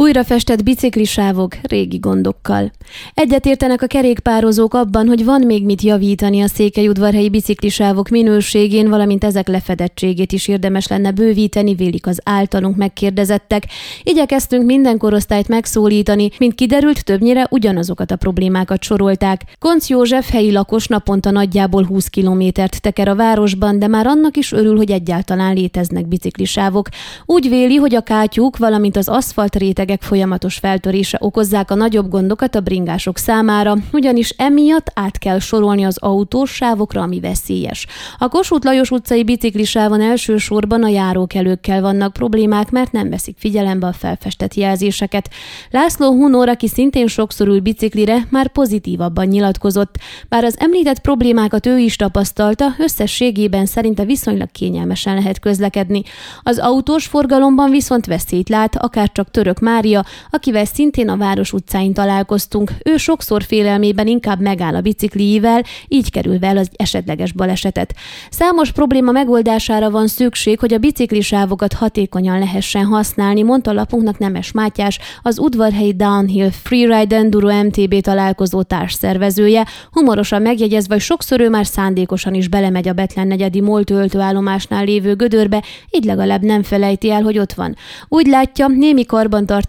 Újra festett biciklisávok régi gondokkal. Egyetértenek a kerékpározók abban, hogy van még mit javítani a székelyudvarhelyi biciklisávok minőségén, valamint ezek lefedettségét is érdemes lenne bővíteni, vélik az általunk megkérdezettek. Igyekeztünk minden korosztályt megszólítani, mint kiderült, többnyire ugyanazokat a problémákat sorolták. Konc József helyi lakos naponta nagyjából 20 kilométert teker a városban, de már annak is örül, hogy egyáltalán léteznek biciklisávok. Úgy véli, hogy a kátyúk, valamint az aszfalt rétegek folyamatos feltörése okozzák a nagyobb gondokat a bringások számára, ugyanis emiatt át kell sorolni az autós sávokra, ami veszélyes. A Kossuth Lajos utcai biciklisávon elsősorban a járókelőkkel vannak problémák, mert nem veszik figyelembe a felfestett jelzéseket. László Hunor, aki szintén sokszor ül biciklire, már pozitívabban nyilatkozott. Bár az említett problémákat ő is tapasztalta, összességében szerinte viszonylag kényelmesen lehet közlekedni. Az autós forgalomban viszont veszélyt lát, akár csak Török Mária, akivel szintén a város utcáin találkoztunk. Ő sokszor félelmében inkább megáll a bicikliivel, így kerül el az esetleges balesetet. Számos probléma megoldására van szükség, hogy a biciklisávokat hatékonyan lehessen használni, mondta lapunknak Nemes Mátyás, az udvarhelyi Downhill Freeride Enduro MTB találkozó társszervezője, humorosan megjegyezve, hogy sokszor ő már szándékosan is belemegy a Betlen negyedi MOL töltőállomásnál lévő gödörbe, így legalább nem felejti el, hogy ott van. Úgy látja, némi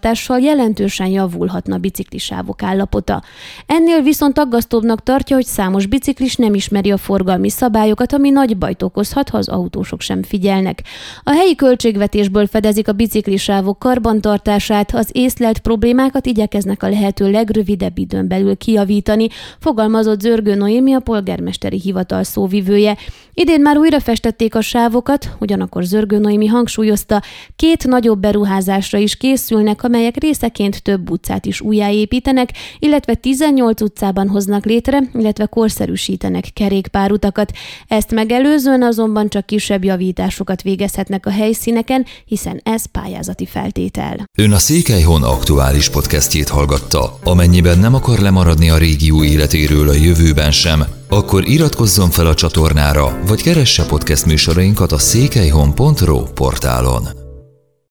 karbantartással jelentősen javulhatna a biciklisávok állapota. Ennél viszont aggasztóbbnak tartja, hogy számos biciklis nem ismeri a forgalmi szabályokat, ami nagy bajt okozhat, ha az autósok sem figyelnek. A helyi költségvetésből fedezik a biciklisávok karbantartását, az észlelt problémákat igyekeznek a lehető legrövidebb időn belül kijavítani, fogalmazott Zörgő Noémi a polgármesteri hivatal szóvivője. Idén már újra festették a sávokat, ugyanakkor Zörgő Noémi hangsúlyozta, két nagyobb beruházásra is készülnek, amelyek részeként több utcát is újjáépítenek, illetve 18 utcában hoznak létre, illetve korszerűsítenek kerékpárutakat. Ezt megelőzően azonban csak kisebb javításokat végezhetnek a helyszíneken, hiszen ez pályázati feltétel. Ön a Székelyhon aktuális podcastjét hallgatta. Amennyiben nem akar lemaradni a régió életéről a jövőben sem, akkor iratkozzon fel a csatornára, vagy keresse podcast műsorainkat a székelyhon.pro portálon.